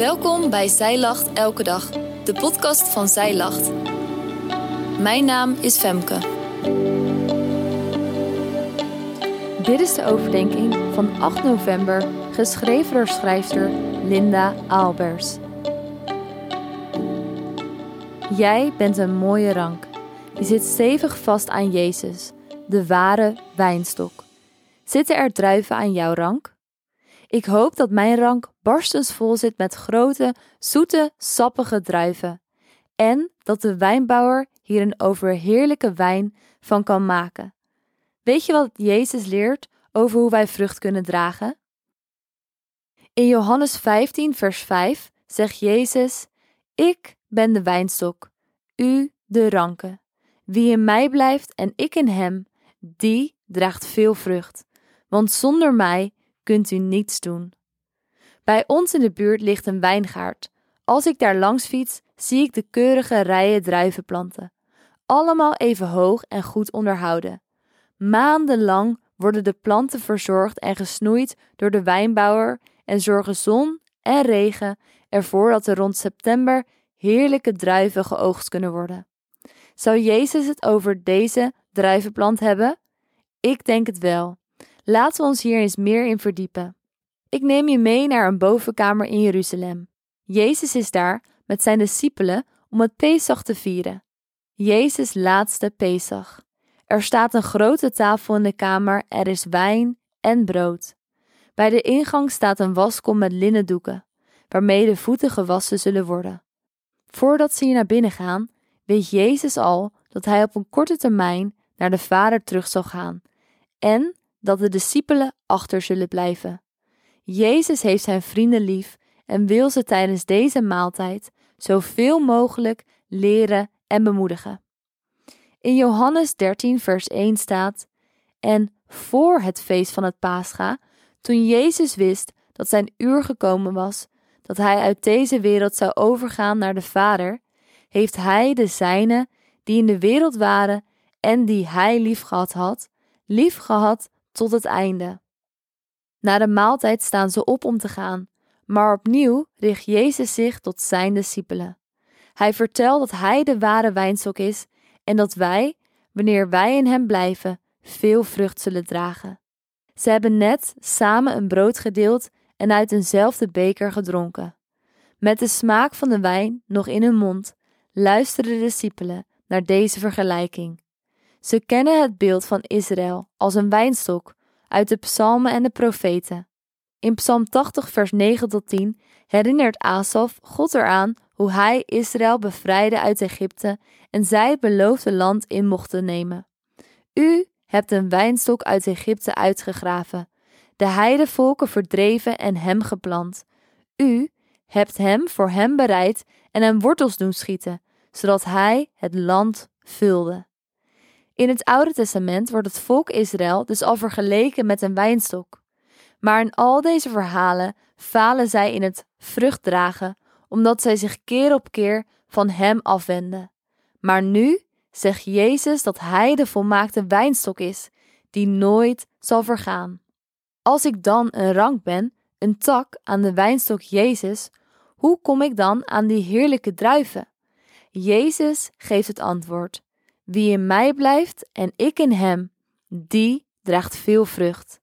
Welkom bij Zij Lacht Elke Dag, de podcast van Zij Lacht. Mijn naam is Femke. Dit is de overdenking van 8 november, geschreven door schrijfster Linda Albers. Jij bent een mooie rank. Je zit stevig vast aan Jezus, de ware wijnstok. Zitten er druiven aan jouw rank? Ik hoop dat mijn rank barstensvol zit met grote, zoete, sappige druiven. En dat de wijnbouwer hier een overheerlijke wijn van kan maken. Weet je wat Jezus leert over hoe wij vrucht kunnen dragen? In Johannes 15, vers 5 zegt Jezus: Ik ben de wijnstok, u de ranken. Wie in mij blijft en ik in hem, die draagt veel vrucht. Want zonder mij kunt u niets doen. Bij ons in de buurt ligt een wijngaard. Als ik daar langs fiets, zie ik de keurige rijen druivenplanten. Allemaal even hoog en goed onderhouden. Maandenlang worden de planten verzorgd en gesnoeid door de wijnbouwer en zorgen zon en regen ervoor dat er rond september heerlijke druiven geoogst kunnen worden. Zou Jezus het over deze druivenplant hebben? Ik denk het wel. Laten we ons hier eens meer in verdiepen. Ik neem je mee naar een bovenkamer in Jeruzalem. Jezus is daar met zijn discipelen om het Pesach te vieren. Jezus' laatste Pesach. Er staat een grote tafel in de kamer, er is wijn en brood. Bij de ingang staat een waskom met linnen doeken, waarmee de voeten gewassen zullen worden. Voordat ze hier naar binnen gaan, weet Jezus al dat hij op een korte termijn naar de Vader terug zal gaan en dat de discipelen achter zullen blijven. Jezus heeft zijn vrienden lief en wil ze tijdens deze maaltijd zoveel mogelijk leren en bemoedigen. In Johannes 13, vers 1 staat: En voor het feest van het Pascha, toen Jezus wist dat zijn uur gekomen was, dat hij uit deze wereld zou overgaan naar de Vader, heeft hij de zijnen die in de wereld waren en die hij liefgehad had, liefgehad tot het einde. Na de maaltijd staan ze op om te gaan, maar opnieuw richt Jezus zich tot zijn discipelen. Hij vertelt dat hij de ware wijnstok is en dat wij, wanneer wij in hem blijven, veel vrucht zullen dragen. Ze hebben net samen een brood gedeeld en uit eenzelfde beker gedronken. Met de smaak van de wijn nog in hun mond, luisteren de discipelen naar deze vergelijking. Ze kennen het beeld van Israël als een wijnstok uit de psalmen en de profeten. In Psalm 80, vers 9 tot 10 herinnert Asaf God eraan hoe hij Israël bevrijdde uit Egypte en zij het beloofde land in mochten nemen. U hebt een wijnstok uit Egypte uitgegraven, de heidevolken verdreven en hem geplant. U hebt hem voor hem bereid en hem wortels doen schieten, zodat hij het land vulde. In het Oude Testament wordt het volk Israël dus al vergeleken met een wijnstok. Maar in al deze verhalen falen zij in het vruchtdragen, omdat zij zich keer op keer van Hem afwenden. Maar nu zegt Jezus dat Hij de volmaakte wijnstok is, die nooit zal vergaan. Als ik dan een rank ben, een tak aan de wijnstok Jezus, hoe kom ik dan aan die heerlijke druiven? Jezus geeft het antwoord. Wie in mij blijft en ik in hem, die draagt veel vrucht.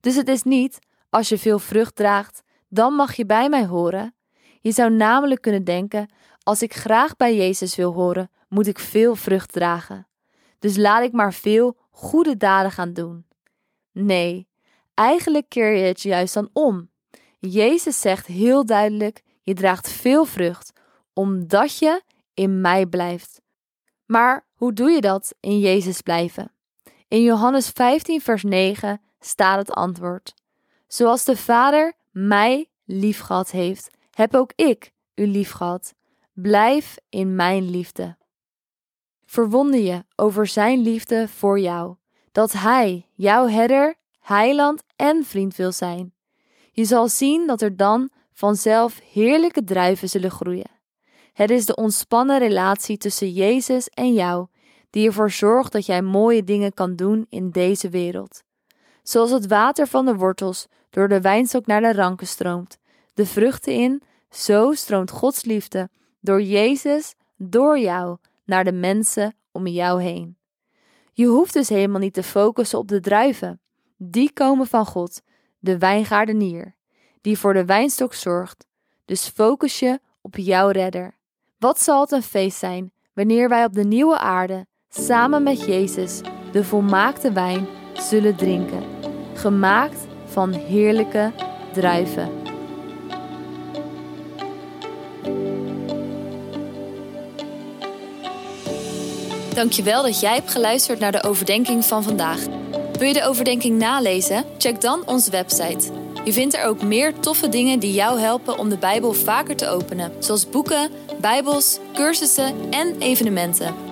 Dus het is niet, als je veel vrucht draagt, dan mag je bij mij horen. Je zou namelijk kunnen denken: als ik graag bij Jezus wil horen, moet ik veel vrucht dragen. Dus laat ik maar veel goede daden gaan doen. Nee, eigenlijk keer je het juist dan om. Jezus zegt heel duidelijk: je draagt veel vrucht, omdat je in mij blijft. Maar hoe doe je dat in Jezus blijven? In Johannes 15, vers 9 staat het antwoord: Zoals de Vader mij liefgehad heeft, heb ook ik u liefgehad. Blijf in mijn liefde. Verwonder je over zijn liefde voor jou, dat hij, jouw herder, heiland en vriend wil zijn. Je zal zien dat er dan vanzelf heerlijke druiven zullen groeien. Het is de ontspannen relatie tussen Jezus en jou die ervoor zorgt dat jij mooie dingen kan doen in deze wereld. Zoals het water van de wortels door de wijnstok naar de ranken stroomt, de vruchten in Zo stroomt Gods liefde door Jezus, door jou, naar de mensen om jou heen. Je hoeft dus helemaal niet te focussen op de druiven. Die komen van God, de wijngaardenier, die voor de wijnstok zorgt. Dus focus je op jouw redder. Wat zal het een feest zijn wanneer wij op de nieuwe aarde, samen met Jezus, de volmaakte wijn zullen drinken, gemaakt van heerlijke druiven. Dankjewel dat jij hebt geluisterd naar de overdenking van vandaag. Wil je de overdenking nalezen? Check dan onze website. Je vindt er ook meer toffe dingen die jou helpen om de Bijbel vaker te openen, zoals boeken, Bijbels, cursussen en evenementen.